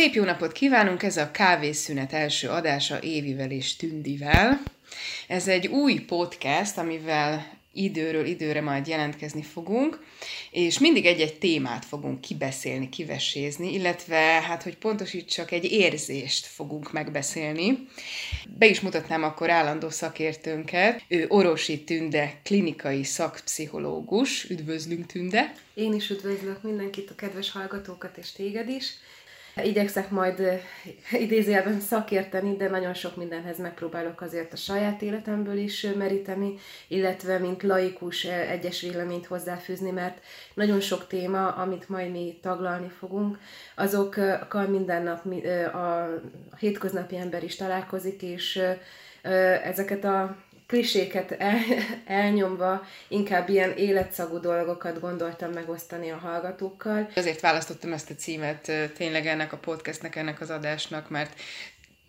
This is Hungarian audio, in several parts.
Szép jó napot kívánunk! Ez a Kávészünet első adása Évivel és Tündivel. Ez egy új podcast, amivel időről időre majd jelentkezni fogunk, és mindig egy-egy témát fogunk kibeszélni, kivesézni, illetve, hát, hogy pontosítsak, egy érzést fogunk megbeszélni. Be is mutatnám akkor állandó szakértőnket. Ő Orosi Tünde, klinikai szakpszichológus. Üdvözlünk, Tünde! Én is üdvözlök mindenkit, a kedves hallgatókat és téged is. Igyekszek majd idézőjelben szakérteni, de nagyon sok mindenhez megpróbálok azért a saját életemből is meríteni, illetve mint laikus egyes véleményt hozzáfűzni, mert nagyon sok téma, amit majd mi taglalni fogunk, azokkal minden nap a hétköznapi ember is találkozik, és ezeket a kliséket el, elnyomva inkább ilyen életszagú dolgokat gondoltam megosztani a hallgatókkal. Azért választottam ezt a címet tényleg ennek a podcastnek, ennek az adásnak, mert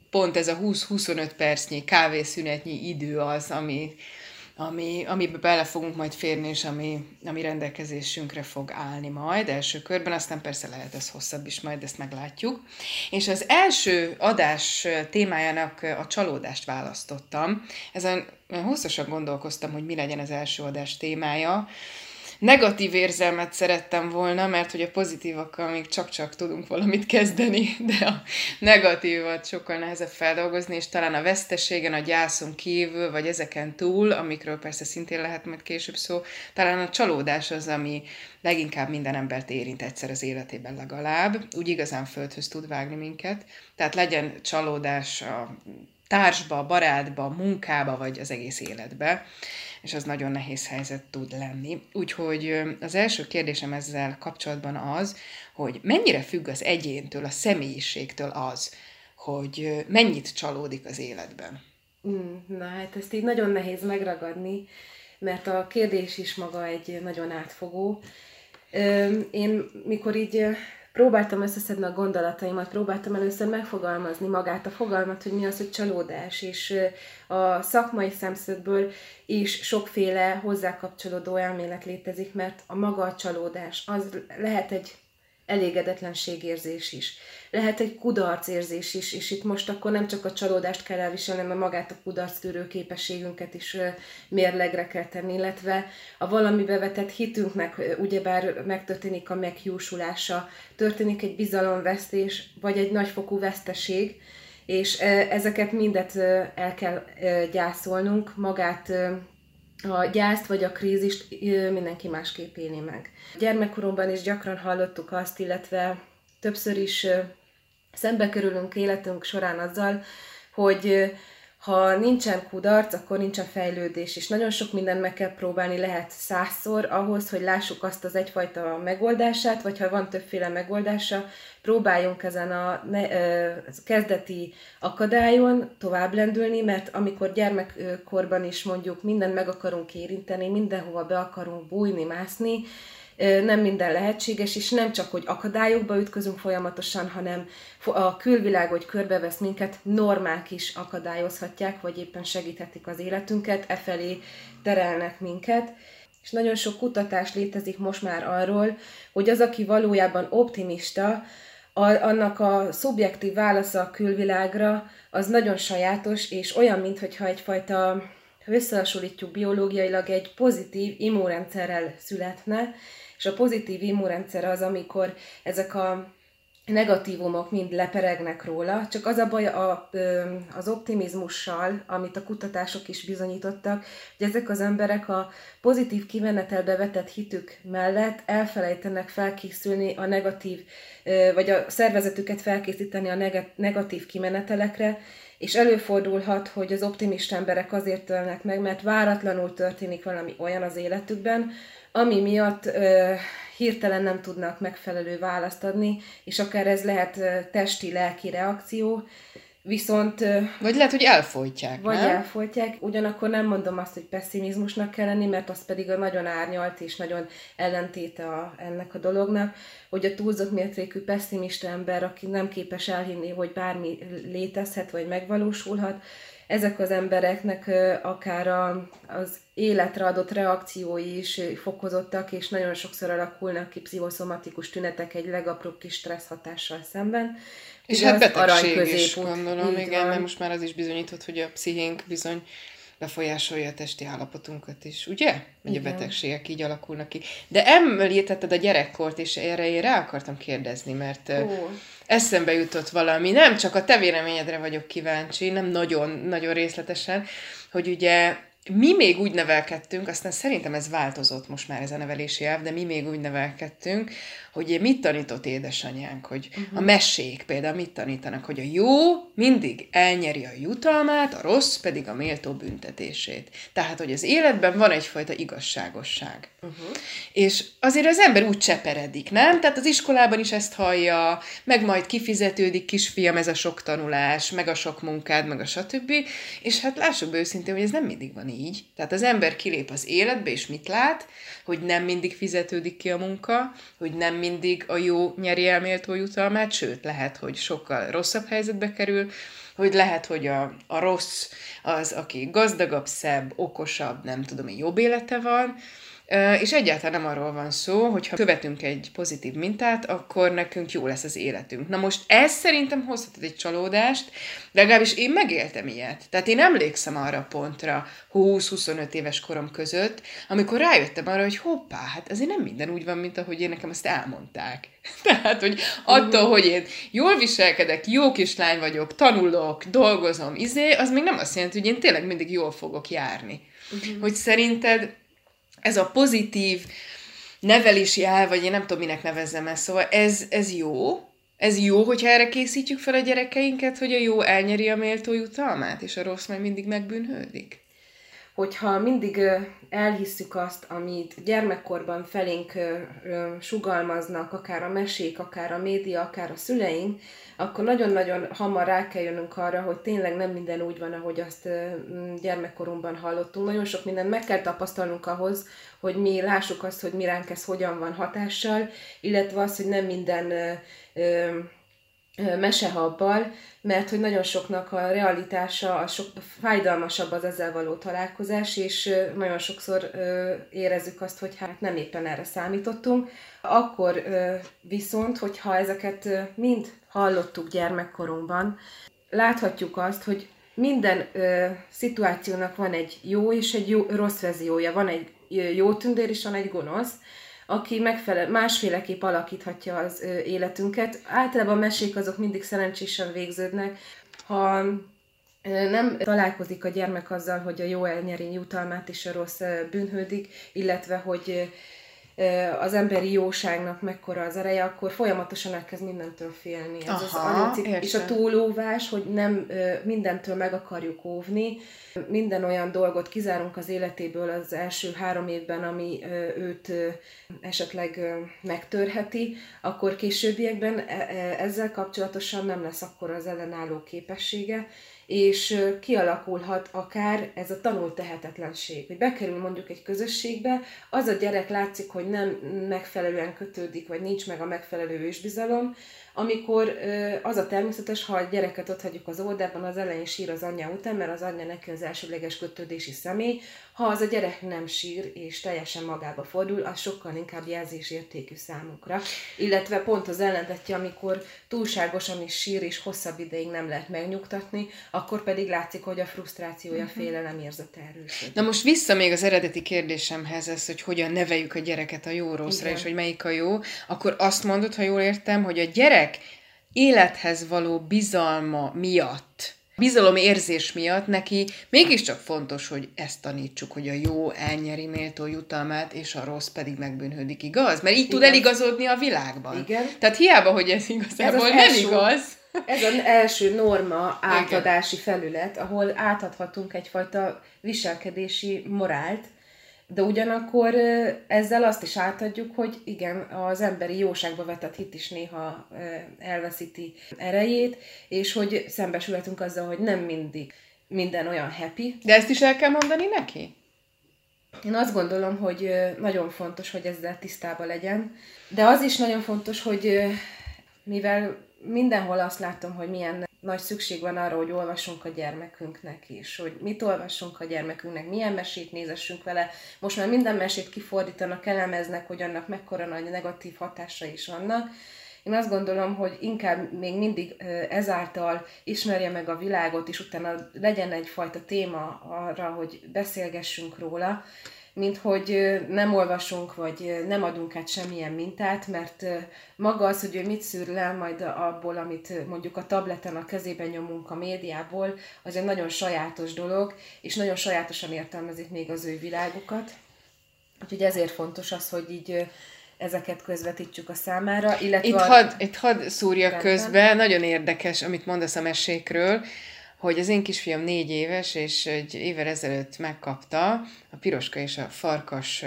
pont ez a 20-25 percnyi kávészünetnyi idő az, ami, ami, amiben bele fogunk majd férni, és ami, ami rendelkezésünkre fog állni majd első körben, aztán persze lehet ez hosszabb is, majd ezt meglátjuk. És az első adás témájának a csalódást választottam. Ezen hosszasan gondolkoztam, hogy mi legyen az első adás témája, negatív érzelmet szerettem volna, mert hogy a pozitívakkal még csak-csak tudunk valamit kezdeni, de a negatívat sokkal nehezebb feldolgozni, és talán a veszteségen, a gyászon kívül, vagy ezeken túl, amikről persze szintén lehet majd később szó, talán a csalódás az, ami leginkább minden embert érint egyszer az életében legalább, úgy igazán földhöz tud vágni minket. Tehát legyen csalódás a társba, barátba, munkába, vagy az egész életbe és az nagyon nehéz helyzet tud lenni. Úgyhogy az első kérdésem ezzel kapcsolatban az, hogy mennyire függ az egyéntől, a személyiségtől az, hogy mennyit csalódik az életben. Mm, na hát ezt így nagyon nehéz megragadni, mert a kérdés is maga egy nagyon átfogó. Én mikor így próbáltam összeszedni a gondolataimat, próbáltam először megfogalmazni magát a fogalmat, hogy mi az, hogy csalódás, és a szakmai szemszögből is sokféle hozzákapcsolódó elmélet létezik, mert a maga a csalódás, az lehet egy elégedetlenségérzés is. Lehet egy kudarcérzés is, és itt most akkor nem csak a csalódást kell elviselni, mert magát a kudarc tűrő képességünket is mérlegre kell tenni, illetve a valamibe vetett hitünknek ugyebár megtörténik a meghiúsulása, történik egy bizalomvesztés, vagy egy nagyfokú veszteség, és ezeket mindet el kell gyászolnunk, magát a gyászt vagy a krízist mindenki másképp éli meg. Gyermekkoromban is gyakran hallottuk azt, illetve többször is szembe kerülünk életünk során azzal, hogy ha nincsen kudarc, akkor nincsen fejlődés, és nagyon sok mindent meg kell próbálni, lehet százszor ahhoz, hogy lássuk azt az egyfajta megoldását, vagy ha van többféle megoldása, próbáljunk ezen a ne, ö, kezdeti akadályon tovább lendülni, mert amikor gyermekkorban is mondjuk mindent meg akarunk érinteni, mindenhova be akarunk bújni, mászni, nem minden lehetséges, és nem csak, hogy akadályokba ütközünk folyamatosan, hanem a külvilág, hogy körbevesz minket, normák is akadályozhatják, vagy éppen segíthetik az életünket, e felé terelnek minket. És nagyon sok kutatás létezik most már arról, hogy az, aki valójában optimista, a, annak a szubjektív válasza a külvilágra az nagyon sajátos, és olyan, mintha egyfajta, ha összehasonlítjuk biológiailag, egy pozitív immunrendszerrel születne, és a pozitív immunrendszer az, amikor ezek a negatívumok mind leperegnek róla, csak az a baj a, az optimizmussal, amit a kutatások is bizonyítottak, hogy ezek az emberek a pozitív kimenetelbe vetett hitük mellett elfelejtenek felkészülni a negatív, vagy a szervezetüket felkészíteni a negatív kimenetelekre, és előfordulhat, hogy az optimista emberek azért tölnek meg, mert váratlanul történik valami olyan az életükben, ami miatt ö, hirtelen nem tudnak megfelelő választ adni, és akár ez lehet ö, testi-lelki reakció, viszont... Ö, vagy lehet, hogy elfolytják, Vagy nem? elfolytják, ugyanakkor nem mondom azt, hogy pessimizmusnak kell lenni, mert az pedig a nagyon árnyalt és nagyon ellentéte a, ennek a dolognak, hogy a túlzott mértékű pessimista ember, aki nem képes elhinni, hogy bármi létezhet vagy megvalósulhat, ezek az embereknek akár a, az életre adott reakciói is fokozottak, és nagyon sokszor alakulnak ki pszichoszomatikus tünetek egy legapróbb kis stressz hatással szemben. És Ugye hát betegség is, gondolom, igen, van. mert most már az is bizonyított, hogy a pszichénk bizony befolyásolja a testi állapotunkat is, ugye? Hogy a betegségek így alakulnak ki. De említetted a gyerekkort, és erre én rá akartam kérdezni, mert Ó. eszembe jutott valami, nem csak a te véleményedre vagyok kíváncsi, nem nagyon, nagyon részletesen, hogy ugye mi még úgy nevelkedtünk, aztán szerintem ez változott most már ez a nevelési elv, de mi még úgy nevelkedtünk, hogy mit tanított édesanyánk, hogy uh-huh. a mesék például mit tanítanak, hogy a jó mindig elnyeri a jutalmát, a rossz pedig a méltó büntetését. Tehát, hogy az életben van egyfajta igazságosság. Uh-huh. És azért az ember úgy cseperedik, nem? Tehát az iskolában is ezt hallja, meg majd kifizetődik, kisfiam, ez a sok tanulás, meg a sok munkád, meg a stb. És hát lássuk be őszintén, hogy ez nem mindig van így. Tehát az ember kilép az életbe, és mit lát? Hogy nem mindig fizetődik ki a munka, hogy nem mindig a jó nyeri el méltó jutalmát, sőt, lehet, hogy sokkal rosszabb helyzetbe kerül, hogy lehet, hogy a, a rossz az, aki gazdagabb, szebb, okosabb, nem tudom, jobb élete van, és egyáltalán nem arról van szó, hogy ha követünk egy pozitív mintát, akkor nekünk jó lesz az életünk. Na most ez szerintem hozhat egy csalódást, de legalábbis én megéltem ilyet. Tehát én emlékszem arra a pontra 20-25 éves korom között, amikor rájöttem arra, hogy hoppá, hát azért nem minden úgy van, mint ahogy én nekem ezt elmondták. Tehát, hogy attól, hogy én jól viselkedek, jó kislány vagyok, tanulok, dolgozom, izé, az még nem azt jelenti, hogy én tényleg mindig jól fogok járni. Uh-huh. Hogy szerinted ez a pozitív nevelési el, vagy én nem tudom, minek nevezzem ezt, szóval ez, ez jó, ez jó, hogyha erre készítjük fel a gyerekeinket, hogy a jó elnyeri a méltó jutalmát, és a rossz majd mindig megbűnhődik? Hogyha mindig elhisszük azt, amit gyermekkorban felénk sugalmaznak, akár a mesék, akár a média, akár a szüleink, akkor nagyon-nagyon hamar rá kell jönnünk arra, hogy tényleg nem minden úgy van, ahogy azt gyermekkorunkban hallottunk. Nagyon sok mindent meg kell tapasztalnunk ahhoz, hogy mi lássuk azt, hogy mi ránk ez hogyan van hatással, illetve az, hogy nem minden mesehabbal, mert hogy nagyon soknak a realitása, a sok fájdalmasabb az ezzel való találkozás, és nagyon sokszor érezzük azt, hogy hát nem éppen erre számítottunk. Akkor viszont, hogyha ezeket mind hallottuk gyermekkorunkban, láthatjuk azt, hogy minden ö, szituációnak van egy jó és egy jó, rossz verziója. Van egy jó tündér és van egy gonosz, aki megfelel, másféleképp alakíthatja az életünket. Általában a mesék azok mindig szerencsésen végződnek. Ha nem találkozik a gyermek azzal, hogy a jó elnyeri jutalmát és a rossz bűnhődik, illetve hogy az emberi jóságnak mekkora az ereje, akkor folyamatosan elkezd mindentől félni. Ez Aha, az anyucik, és a túlóvás, hogy nem mindentől meg akarjuk óvni, minden olyan dolgot kizárunk az életéből az első három évben, ami őt esetleg megtörheti, akkor későbbiekben e, e, ezzel kapcsolatosan nem lesz akkor az ellenálló képessége, és kialakulhat akár ez a tanult tehetetlenség, hogy bekerül mondjuk egy közösségbe, az a gyerek látszik, hogy nem megfelelően kötődik, vagy nincs meg a megfelelő ősbizalom, amikor az a természetes, ha a gyereket ott hagyjuk az oldalban, az elején sír az anyja után, mert az anyja neki az elsőleges kötődési személy, ha az a gyerek nem sír és teljesen magába fordul, az sokkal inkább jelzésértékű számukra. Illetve pont az ellentetje, amikor túlságosan is sír és hosszabb ideig nem lehet megnyugtatni, akkor pedig látszik, hogy a frusztrációja, uh-huh. félelem érzete erősödik. Na most vissza még az eredeti kérdésemhez, ez, hogy hogyan neveljük a gyereket a jó rosszra, Igen. és hogy melyik a jó, akkor azt mondod, ha jól értem, hogy a gyerek élethez való bizalma miatt bizalomérzés miatt neki mégiscsak fontos, hogy ezt tanítsuk, hogy a jó elnyeri méltó jutalmát, és a rossz pedig megbűnhődik, igaz? Mert így Igen. tud eligazodni a világban. Igen. Tehát hiába, hogy ez igazából ez nem első, igaz. Ez az első norma átadási Igen. felület, ahol átadhatunk egyfajta viselkedési morált, de ugyanakkor ezzel azt is átadjuk, hogy igen, az emberi jóságba vetett hit is néha elveszíti erejét, és hogy szembesülhetünk azzal, hogy nem mindig minden olyan happy. De ezt is el kell mondani neki? Én azt gondolom, hogy nagyon fontos, hogy ezzel tisztában legyen, de az is nagyon fontos, hogy mivel mindenhol azt látom, hogy milyen nagy szükség van arra, hogy olvassunk a gyermekünknek is, hogy mit olvassunk a gyermekünknek, milyen mesét nézessünk vele. Most már minden mesét kifordítanak, elemeznek, hogy annak mekkora nagy negatív hatása is vannak. Én azt gondolom, hogy inkább még mindig ezáltal ismerje meg a világot, és utána legyen egyfajta téma arra, hogy beszélgessünk róla, mint hogy nem olvasunk, vagy nem adunk át semmilyen mintát, mert maga az, hogy ő mit szűr le majd abból, amit mondjuk a tableten a kezében nyomunk a médiából, az egy nagyon sajátos dolog, és nagyon sajátosan értelmezik még az ő világukat. Úgyhogy ezért fontos az, hogy így ezeket közvetítsük a számára, illetve... Itt, a... had, hadd szúrjak közbe, nagyon érdekes, amit mondasz a mesékről, hogy az én kisfiam négy éves, és egy évvel ezelőtt megkapta a Piroska és a Farkas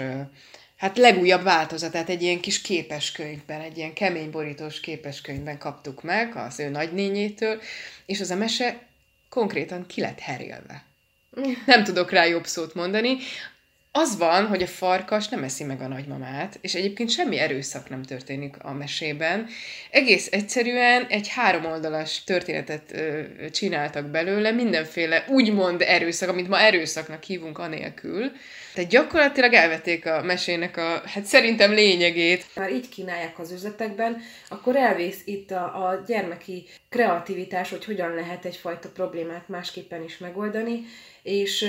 hát legújabb változatát egy ilyen kis képeskönyvben, egy ilyen kemény borítós képeskönyvben kaptuk meg az ő nagynényétől, és az a mese konkrétan ki lett herélve. Nem tudok rá jobb szót mondani az van, hogy a farkas nem eszi meg a nagymamát, és egyébként semmi erőszak nem történik a mesében. Egész egyszerűen egy háromoldalas történetet ö, csináltak belőle, mindenféle úgymond erőszak, amit ma erőszaknak hívunk anélkül. Tehát gyakorlatilag elvették a mesének a, hát szerintem lényegét. Már így kínálják az üzletekben, akkor elvész itt a, a gyermeki kreativitás, hogy hogyan lehet egyfajta problémát másképpen is megoldani, és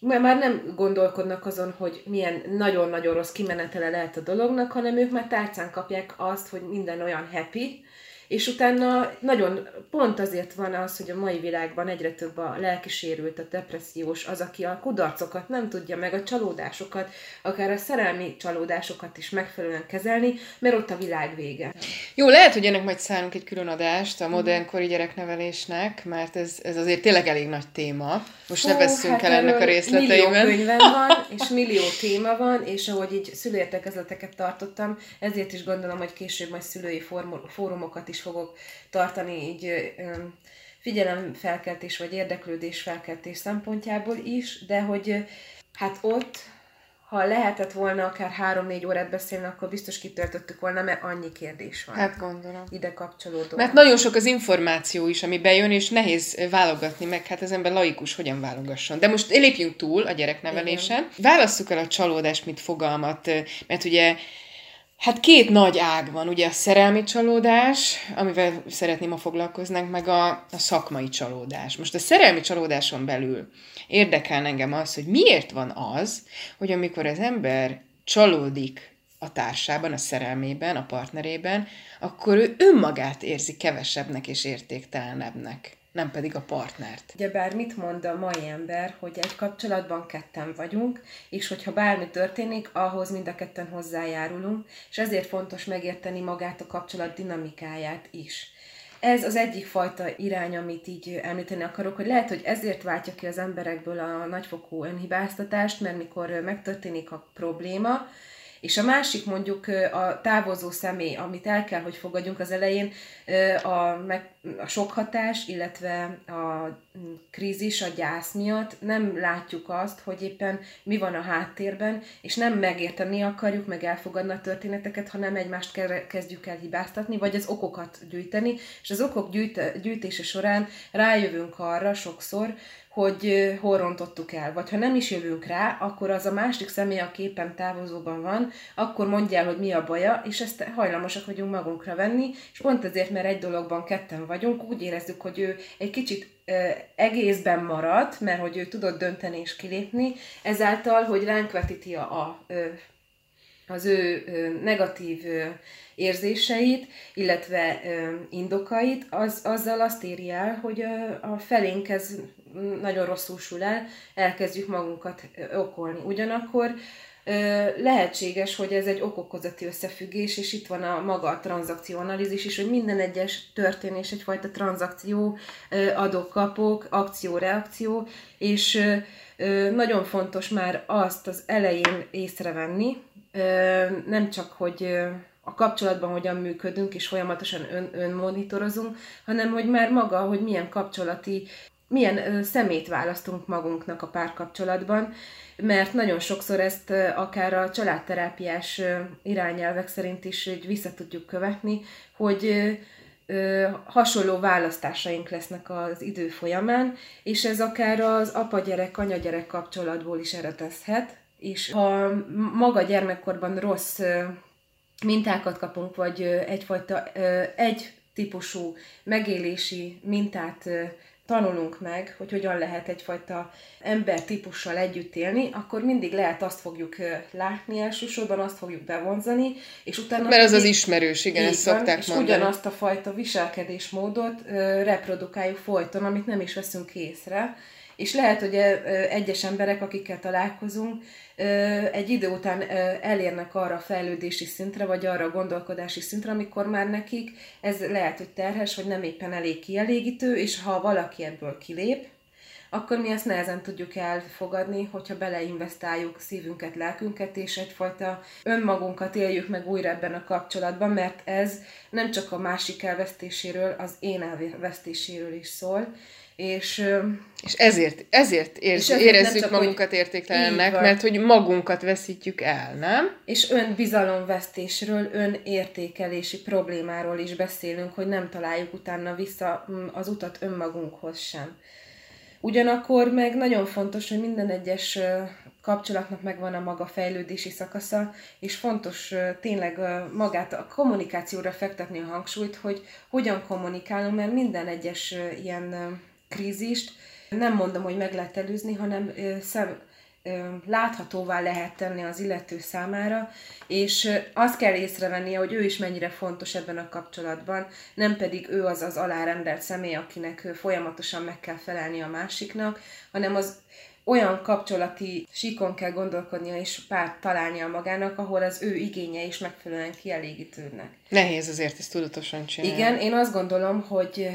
már nem gondolkodnak azon, hogy milyen nagyon-nagyon rossz kimenetele lehet a dolognak, hanem ők már tárcán kapják azt, hogy minden olyan happy, és utána nagyon pont azért van az, hogy a mai világban egyre több a lelkisérült, a depressziós, az, aki a kudarcokat nem tudja meg, a csalódásokat, akár a szerelmi csalódásokat is megfelelően kezelni, mert ott a világ vége. Jó, lehet, hogy ennek majd szállunk egy külön adást a modernkori gyereknevelésnek, mert ez, ez azért tényleg elég nagy téma. Most ne vesszünk hát el ennek a részleteiben. Millió könyvem van, és millió téma van, és ahogy így szülőértekezleteket tartottam, ezért is gondolom, hogy később majd szülői fórumokat is fogok tartani így figyelemfelkeltés vagy érdeklődésfelkeltés szempontjából is, de hogy hát ott ha lehetett volna akár három-négy órát beszélni, akkor biztos kitöltöttük volna, mert annyi kérdés van. Hát gondolom. Ide kapcsolódó. Mert nagyon sok az információ is, ami bejön, és nehéz válogatni, meg hát az ember laikus hogyan válogasson. De most lépjünk túl a gyereknevelésen. Igen. Válasszuk el a csalódást, mint fogalmat, mert ugye Hát két nagy ág van, ugye a szerelmi csalódás, amivel szeretném, ma foglalkoznánk, meg a, a szakmai csalódás. Most a szerelmi csalódáson belül érdekel engem az, hogy miért van az, hogy amikor az ember csalódik a társában, a szerelmében, a partnerében, akkor ő önmagát érzi kevesebbnek és értéktelenebbnek nem pedig a partnert. Ugye bár mit mond a mai ember, hogy egy kapcsolatban ketten vagyunk, és hogyha bármi történik, ahhoz mind a ketten hozzájárulunk, és ezért fontos megérteni magát a kapcsolat dinamikáját is. Ez az egyik fajta irány, amit így említeni akarok, hogy lehet, hogy ezért váltja ki az emberekből a nagyfokú önhibáztatást, mert mikor megtörténik a probléma, és a másik mondjuk a távozó személy, amit el kell, hogy fogadjunk az elején, a, meg, a sok hatás, illetve a krízis, a gyász miatt nem látjuk azt, hogy éppen mi van a háttérben, és nem megérteni akarjuk, meg elfogadni a történeteket, hanem egymást kezdjük el hibáztatni, vagy az okokat gyűjteni, és az okok gyűjt, gyűjtése során rájövünk arra sokszor, hogy hol rontottuk el. Vagy ha nem is jövünk rá, akkor az a másik személy, aki éppen távozóban van, akkor mondja el, hogy mi a baja, és ezt hajlamosak vagyunk magunkra venni, és pont ezért, mert egy dologban ketten vagyunk, úgy érezzük, hogy ő egy kicsit egészben maradt, mert hogy ő tudott dönteni és kilépni, ezáltal, hogy ránk vetíti a, a az ő negatív érzéseit, illetve indokait, az, azzal azt éri el, hogy a felénk ez nagyon rosszul sül el, elkezdjük magunkat okolni. Ugyanakkor lehetséges, hogy ez egy okokozati összefüggés, és itt van a maga a tranzakcióanalízis is, hogy minden egyes történés egyfajta tranzakció, adok-kapok, akció-reakció, és nagyon fontos már azt az elején észrevenni, nem csak, hogy a kapcsolatban hogyan működünk, és folyamatosan ön, önmonitorozunk, hanem hogy már maga, hogy milyen kapcsolati, milyen szemét választunk magunknak a párkapcsolatban, mert nagyon sokszor ezt akár a családterápiás irányelvek szerint is vissza tudjuk követni, hogy hasonló választásaink lesznek az idő folyamán, és ez akár az apa-gyerek, anya-gyerek kapcsolatból is eredezhet, és ha maga gyermekkorban rossz mintákat kapunk, vagy egyfajta egy típusú megélési mintát tanulunk meg, hogy hogyan lehet egyfajta embertípussal együtt élni, akkor mindig lehet azt fogjuk látni elsősorban, azt fogjuk bevonzani, és utána... Mert az az ismerős, igen, ezt van, szokták és mondani. ugyanazt a fajta viselkedésmódot reprodukáljuk folyton, amit nem is veszünk észre, és lehet, hogy egyes emberek, akikkel találkozunk, egy idő után elérnek arra a fejlődési szintre, vagy arra a gondolkodási szintre, amikor már nekik ez lehet, hogy terhes, vagy nem éppen elég kielégítő, és ha valaki ebből kilép, akkor mi ezt nehezen tudjuk elfogadni, hogyha beleinvestáljuk szívünket, lelkünket, és egyfajta önmagunkat éljük meg újra ebben a kapcsolatban, mert ez nem csak a másik elvesztéséről, az én elvesztéséről is szól, és, és ezért, ezért, érz, és ezért érezzük magunkat értéktelennek, mert hogy magunkat veszítjük el, nem? És önbizalomvesztésről, önértékelési problémáról is beszélünk, hogy nem találjuk utána vissza mm, az utat önmagunkhoz sem. Ugyanakkor meg nagyon fontos, hogy minden egyes kapcsolatnak megvan a maga fejlődési szakasza, és fontos tényleg magát a kommunikációra fektetni a hangsúlyt, hogy hogyan kommunikálunk, mert minden egyes ilyen krízist nem mondom, hogy meg lehet előzni, hanem szem, láthatóvá lehet tenni az illető számára, és azt kell észrevennie, hogy ő is mennyire fontos ebben a kapcsolatban, nem pedig ő az az alárendelt személy, akinek folyamatosan meg kell felelni a másiknak, hanem az olyan kapcsolati síkon kell gondolkodnia és párt találnia magának, ahol az ő igénye is megfelelően kielégítődnek. Nehéz azért ezt tudatosan csinálni. Igen, én azt gondolom, hogy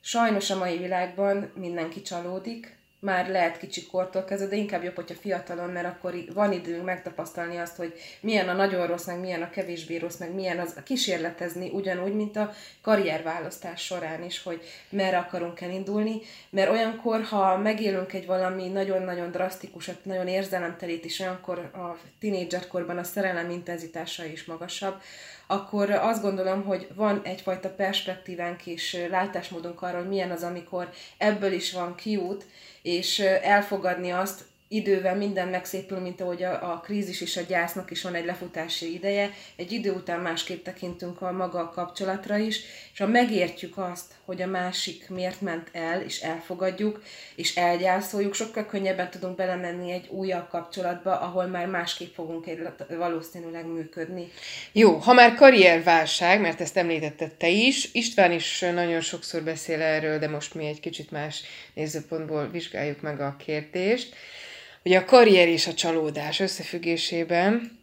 Sajnos a mai világban mindenki csalódik, már lehet kicsi kortól kezdve, de inkább jobb, hogyha fiatalon, mert akkor van időnk megtapasztalni azt, hogy milyen a nagyon rossz, meg milyen a kevésbé rossz, meg milyen az kísérletezni, ugyanúgy, mint a karrierválasztás során is, hogy merre akarunk elindulni, mert olyankor, ha megélünk egy valami nagyon-nagyon drasztikusat, nagyon érzelemtelét is, olyankor a tinédzserkorban a szerelem intenzitása is magasabb, akkor azt gondolom, hogy van egyfajta perspektívánk és látásmódunk arra, hogy milyen az, amikor ebből is van kiút, és elfogadni azt, idővel minden megszépül, mint ahogy a, a krízis és a gyásznak is van egy lefutási ideje, egy idő után másképp tekintünk a maga a kapcsolatra is, és ha megértjük azt, hogy a másik miért ment el, és elfogadjuk, és elgyászoljuk, sokkal könnyebben tudunk belemenni egy újabb kapcsolatba, ahol már másképp fogunk egy, valószínűleg működni. Jó, ha már karrierválság, mert ezt említetted te is, István is nagyon sokszor beszél erről, de most mi egy kicsit más nézőpontból vizsgáljuk meg a kérdést. Ugye a karrier és a csalódás összefüggésében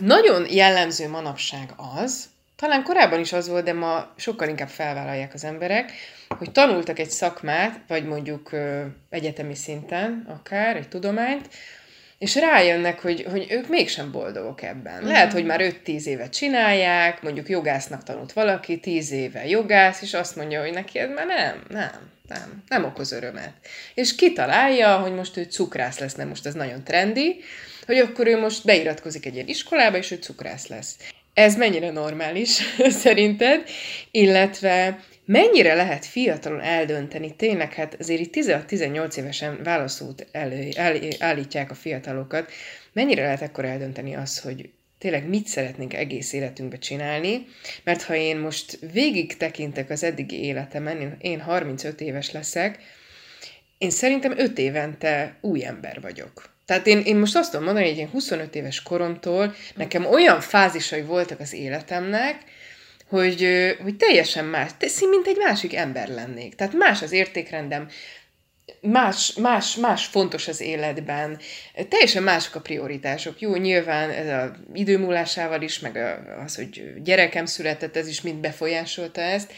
nagyon jellemző manapság az, talán korábban is az volt, de ma sokkal inkább felvállalják az emberek, hogy tanultak egy szakmát, vagy mondjuk ö, egyetemi szinten akár, egy tudományt, és rájönnek, hogy, hogy ők mégsem boldogok ebben. Uh-huh. Lehet, hogy már 5-10 évet csinálják, mondjuk jogásznak tanult valaki, 10 éve jogász, és azt mondja, hogy neki ez már nem, nem, nem, nem okoz örömet. És kitalálja, hogy most ő cukrász lesz, nem most ez nagyon trendi, hogy akkor ő most beiratkozik egy ilyen iskolába, és ő cukrász lesz. Ez mennyire normális szerinted? Illetve mennyire lehet fiatalon eldönteni, tényleg hát azért itt 16-18 évesen válaszút elő, el, állítják a fiatalokat, mennyire lehet akkor eldönteni azt, hogy tényleg mit szeretnénk egész életünkbe csinálni, mert ha én most végig tekintek az eddigi életemen, én 35 éves leszek, én szerintem 5 évente új ember vagyok. Tehát én, én most azt tudom mondani, hogy én 25 éves koromtól nekem olyan fázisai voltak az életemnek, hogy, hogy teljesen más, mint egy másik ember lennék. Tehát más az értékrendem, más, más, más fontos az életben, teljesen mások a prioritások. Jó, nyilván ez a időmúlásával is, meg az, hogy gyerekem született, ez is mind befolyásolta ezt,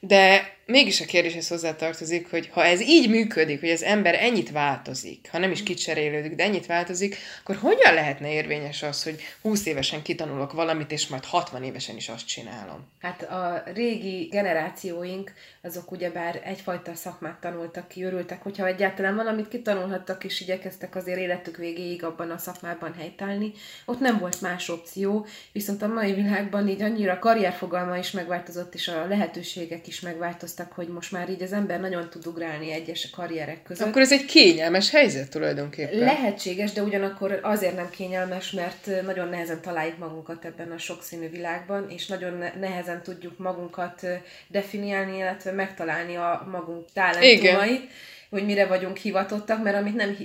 de mégis a kérdéshez hozzátartozik, hogy ha ez így működik, hogy az ember ennyit változik, ha nem is kicserélődik, de ennyit változik, akkor hogyan lehetne érvényes az, hogy 20 évesen kitanulok valamit, és majd 60 évesen is azt csinálom? Hát a régi generációink, azok ugyebár egyfajta szakmát tanultak ki, örültek, hogyha egyáltalán valamit kitanulhattak, és igyekeztek azért életük végéig abban a szakmában helytállni. Ott nem volt más opció, viszont a mai világban így annyira karrierfogalma is megváltozott, és a lehetőségek is megváltoztak, hogy most már így az ember nagyon tud ugrálni egyes karrierek között. Akkor ez egy kényelmes helyzet tulajdonképpen. Lehetséges, de ugyanakkor azért nem kényelmes, mert nagyon nehezen találjuk magunkat ebben a sokszínű világban, és nagyon nehezen tudjuk magunkat definiálni, illetve megtalálni a magunk talentumait hogy mire vagyunk hivatottak, mert amit nem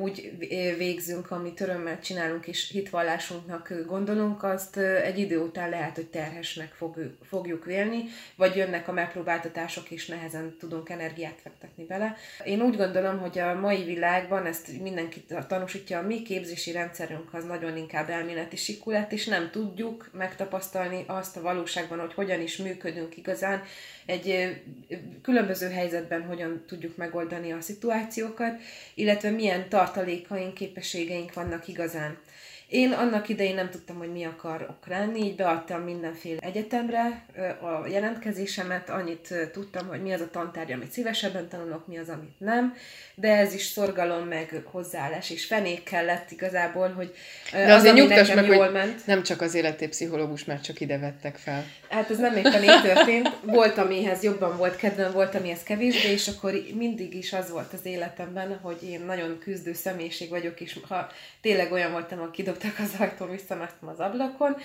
úgy végzünk, amit örömmel csinálunk és hitvallásunknak gondolunk, azt egy idő után lehet, hogy terhesnek fogjuk vélni, vagy jönnek a megpróbáltatások, és nehezen tudunk energiát fektetni vele. Én úgy gondolom, hogy a mai világban ezt mindenki tanúsítja, a mi képzési rendszerünk az nagyon inkább elméleti sikulat, és nem tudjuk megtapasztalni azt a valóságban, hogy hogyan is működünk igazán, egy különböző helyzetben hogyan tudjuk megoldani a szituációkat, illetve milyen tartalékaink, képességeink vannak igazán. Én annak idején nem tudtam, hogy mi akarok lenni, így beadtam mindenféle egyetemre a jelentkezésemet, annyit tudtam, hogy mi az a tantárgy, amit szívesebben tanulok, mi az, amit nem, de ez is szorgalom, meg hozzáállás, és fenék kellett igazából, hogy de azért az, nyugtass meg, jól ment. nem csak az életépszichológus, mert csak ide vettek fel. Hát ez nem éppen így történt. Volt, amihez jobban volt kedvem, volt, amihez kevésbé, és akkor mindig is az volt az életemben, hogy én nagyon küzdő személyiség vagyok, és ha tényleg olyan voltam, aki kidobtak az ajtón, visszamentem az ablakon,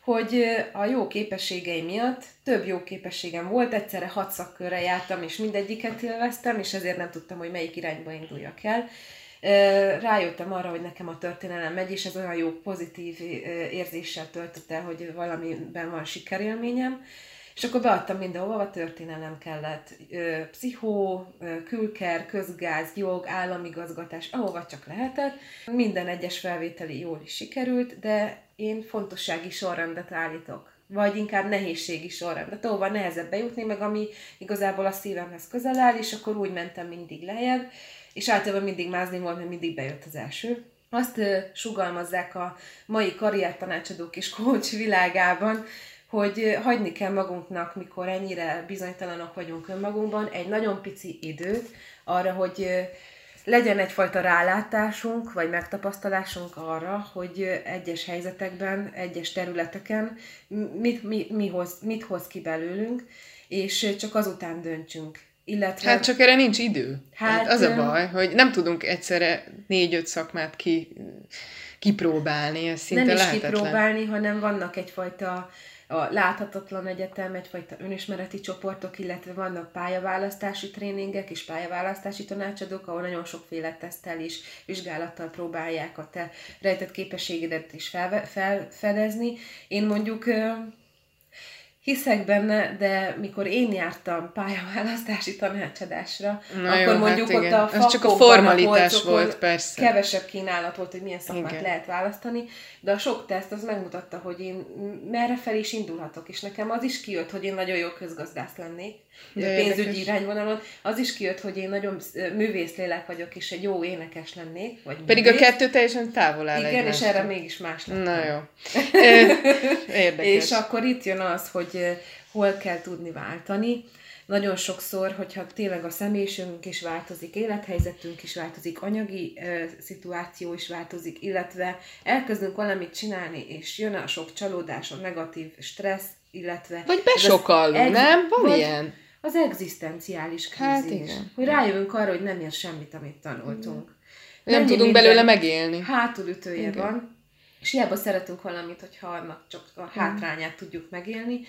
hogy a jó képességeim miatt több jó képességem volt, egyszerre hat szakkörre jártam, és mindegyiket élveztem, és ezért nem tudtam, hogy melyik irányba induljak el. Rájöttem arra, hogy nekem a történelem megy, és ez olyan jó pozitív érzéssel töltött el, hogy valamiben van sikerélményem. És akkor beadtam mindenhova, történelem kellett. Pszichó, külker, közgáz, jog, államigazgatás, ahova csak lehetett. Minden egyes felvételi jól is sikerült, de én fontossági sorrendet állítok vagy inkább nehézségi sorrendet, ahova nehezebb bejutni, meg ami igazából a szívemhez közel áll, és akkor úgy mentem mindig lejjebb, és általában mindig mázni volt, mert mindig bejött az első. Azt uh, sugalmazzák a mai karriertanácsadók és coach világában, hogy hagyni kell magunknak, mikor ennyire bizonytalanok vagyunk önmagunkban, egy nagyon pici időt arra, hogy legyen egyfajta rálátásunk, vagy megtapasztalásunk arra, hogy egyes helyzetekben, egyes területeken mit, mi, mi hoz, mit hoz ki belőlünk, és csak azután döntsünk. Illetve... Hát csak erre nincs idő. Hát, hát az a baj, hogy nem tudunk egyszerre négy-öt szakmát ki, kipróbálni, ez szinte Nem is lehetetlen. kipróbálni, hanem vannak egyfajta a láthatatlan egyetem, egyfajta önismereti csoportok, illetve vannak pályaválasztási tréningek és pályaválasztási tanácsadók, ahol nagyon sokféle tesztel és vizsgálattal próbálják a te rejtett képességedet is felfedezni. Én mondjuk hiszek benne, de mikor én jártam pályaválasztási tanácsadásra, Na akkor jó, mondjuk hát ott a Ez csak a formalitás volt, persze. Kevesebb kínálat volt, hogy milyen szakmát igen. lehet választani, de a sok teszt az megmutatta, hogy én merre fel is indulhatok, és nekem az is kijött, hogy én nagyon jó közgazdász lennék, de pénzügyi érdekes. irányvonalon, az is kijött, hogy én nagyon művész lélek vagyok, és egy jó énekes lennék. Vagy Pedig művész. a kettő teljesen távol áll Igen, és erre mégis más lettem. Na jó. Érdekes. és akkor itt jön az, hogy hol kell tudni váltani. Nagyon sokszor, hogyha tényleg a személyiségünk is változik, élethelyzetünk is változik, anyagi ö, szituáció is változik, illetve elkezdünk valamit csinálni, és jön a sok csalódás, a negatív stressz, illetve... Vagy besokallunk, ex- nem? Van vagy ilyen? Az egzisztenciális krízis. Hát igen. Hogy rájövünk arra, hogy nem ér semmit, amit tanultunk. Nem, nem tudunk belőle megélni. Hátulütője igen. van, és hiába szeretünk valamit, hogyha annak csak a hátrányát tudjuk megélni,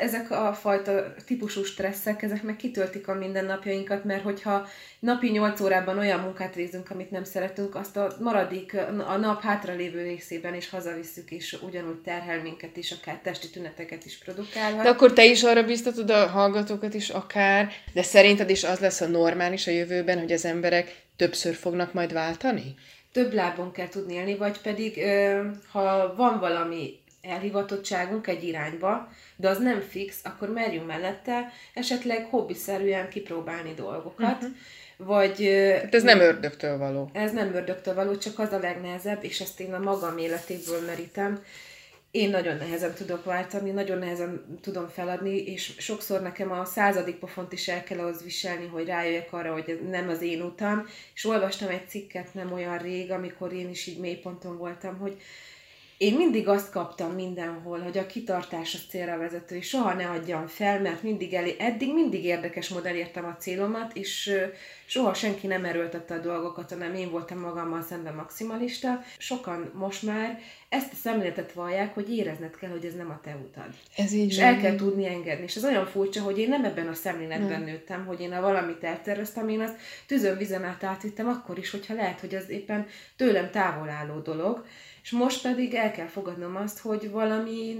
ezek a fajta típusú stresszek, ezek meg kitöltik a mindennapjainkat, mert hogyha napi 8 órában olyan munkát végzünk, amit nem szeretünk, azt a maradék, a nap hátralévő részében is hazavisszük, és ugyanúgy terhel minket is, akár testi tüneteket is produkálhat. De akkor te is arra biztatod a hallgatókat is akár, de szerinted is az lesz a normális a jövőben, hogy az emberek többször fognak majd váltani? Több lábon kell tudni élni, vagy pedig ha van valami elhivatottságunk egy irányba, de az nem fix, akkor merjünk mellette esetleg hobbiszerűen kipróbálni dolgokat, uh-huh. vagy... Hát ez nem ördögtől való. Ez nem ördögtől való, csak az a legnehezebb, és ezt én a magam életéből merítem, én nagyon nehezen tudok váltani, nagyon nehezen tudom feladni, és sokszor nekem a századik pofont is el kell ahhoz viselni, hogy rájöjjek arra, hogy ez nem az én utam. És olvastam egy cikket nem olyan rég, amikor én is így mélyponton voltam, hogy én mindig azt kaptam mindenhol, hogy a kitartás az célra vezető, és soha ne adjam fel, mert mindig elé, eddig mindig érdekes módon értem a célomat, és soha senki nem erőltette a dolgokat, hanem én voltam magammal szemben maximalista. Sokan most már ezt a szemléletet vallják, hogy érezned kell, hogy ez nem a te utad. Ez így És el kell tudni engedni. És ez olyan furcsa, hogy én nem ebben a szemléletben nem. nőttem, hogy én a valamit elterveztem, én azt tűzön vizen át átvittem akkor is, hogyha lehet, hogy az éppen tőlem távol álló dolog. És most pedig el kell fogadnom azt, hogy valami,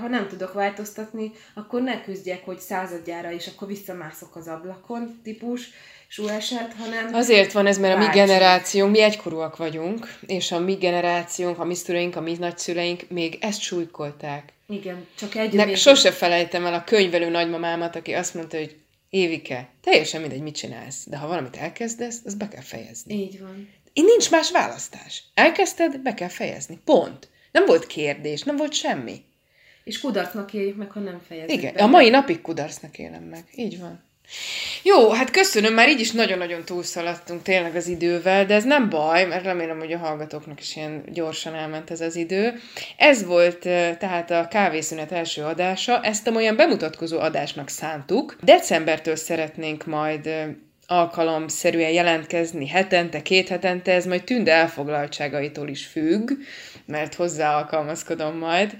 ha nem tudok változtatni, akkor ne küzdjek, hogy századjára, és akkor visszamászok az ablakon típus súlását, hanem... Azért van ez, mert a mi generációnk, mi egykorúak vagyunk, és a mi generációnk, a mi szüleink, a mi nagyszüleink még ezt súlykolták. Igen, csak egy... Nek sose felejtem el a könyvelő nagymamámat, aki azt mondta, hogy Évike, teljesen mindegy, mit csinálsz, de ha valamit elkezdesz, az be kell fejezni. Így van. Így nincs más választás. Elkezdted, be kell fejezni. Pont. Nem volt kérdés, nem volt semmi. És kudarcnak éljük meg, ha nem fejezzük Igen, be. a mai napig kudarcnak élem meg. Így van. Jó, hát köszönöm, már így is nagyon-nagyon túlszaladtunk tényleg az idővel, de ez nem baj, mert remélem, hogy a hallgatóknak is ilyen gyorsan elment ez az idő. Ez volt tehát a kávészünet első adása, ezt a olyan bemutatkozó adásnak szántuk. Decembertől szeretnénk majd alkalomszerűen jelentkezni hetente, két hetente, ez majd tünde elfoglaltságaitól is függ, mert hozzá alkalmazkodom majd,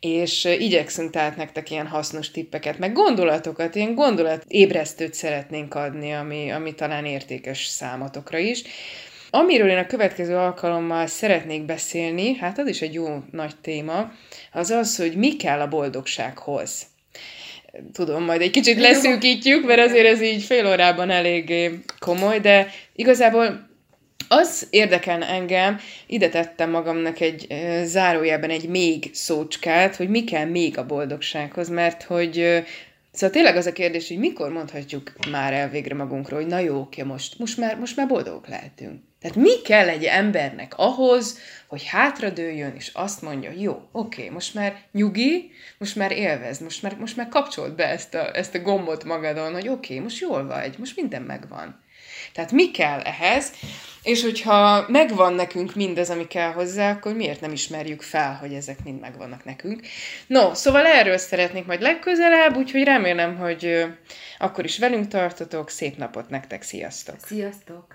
és igyekszünk tehát nektek ilyen hasznos tippeket, meg gondolatokat, ilyen gondolat ébresztőt szeretnénk adni, ami, ami talán értékes számotokra is. Amiről én a következő alkalommal szeretnék beszélni, hát az is egy jó nagy téma, az az, hogy mi kell a boldogsághoz tudom, majd egy kicsit leszűkítjük, mert azért ez így fél órában eléggé komoly, de igazából az érdekel engem, ide tettem magamnak egy zárójában egy még szócskát, hogy mi kell még a boldogsághoz, mert hogy Szóval tényleg az a kérdés, hogy mikor mondhatjuk már el végre magunkról, hogy na jó, oké, most, most, már, most már boldogok lehetünk. Tehát mi kell egy embernek ahhoz, hogy hátradőljön, és azt mondja, jó, oké, most már nyugi, most már élvezd, most már, most már kapcsolt be ezt a, ezt a gombot magadon, hogy oké, most jól vagy, most minden megvan. Tehát mi kell ehhez, és hogyha megvan nekünk mindez, ami kell hozzá, akkor miért nem ismerjük fel, hogy ezek mind megvannak nekünk. No, szóval erről szeretnék majd legközelebb, úgyhogy remélem, hogy akkor is velünk tartotok. Szép napot nektek, sziasztok! Sziasztok!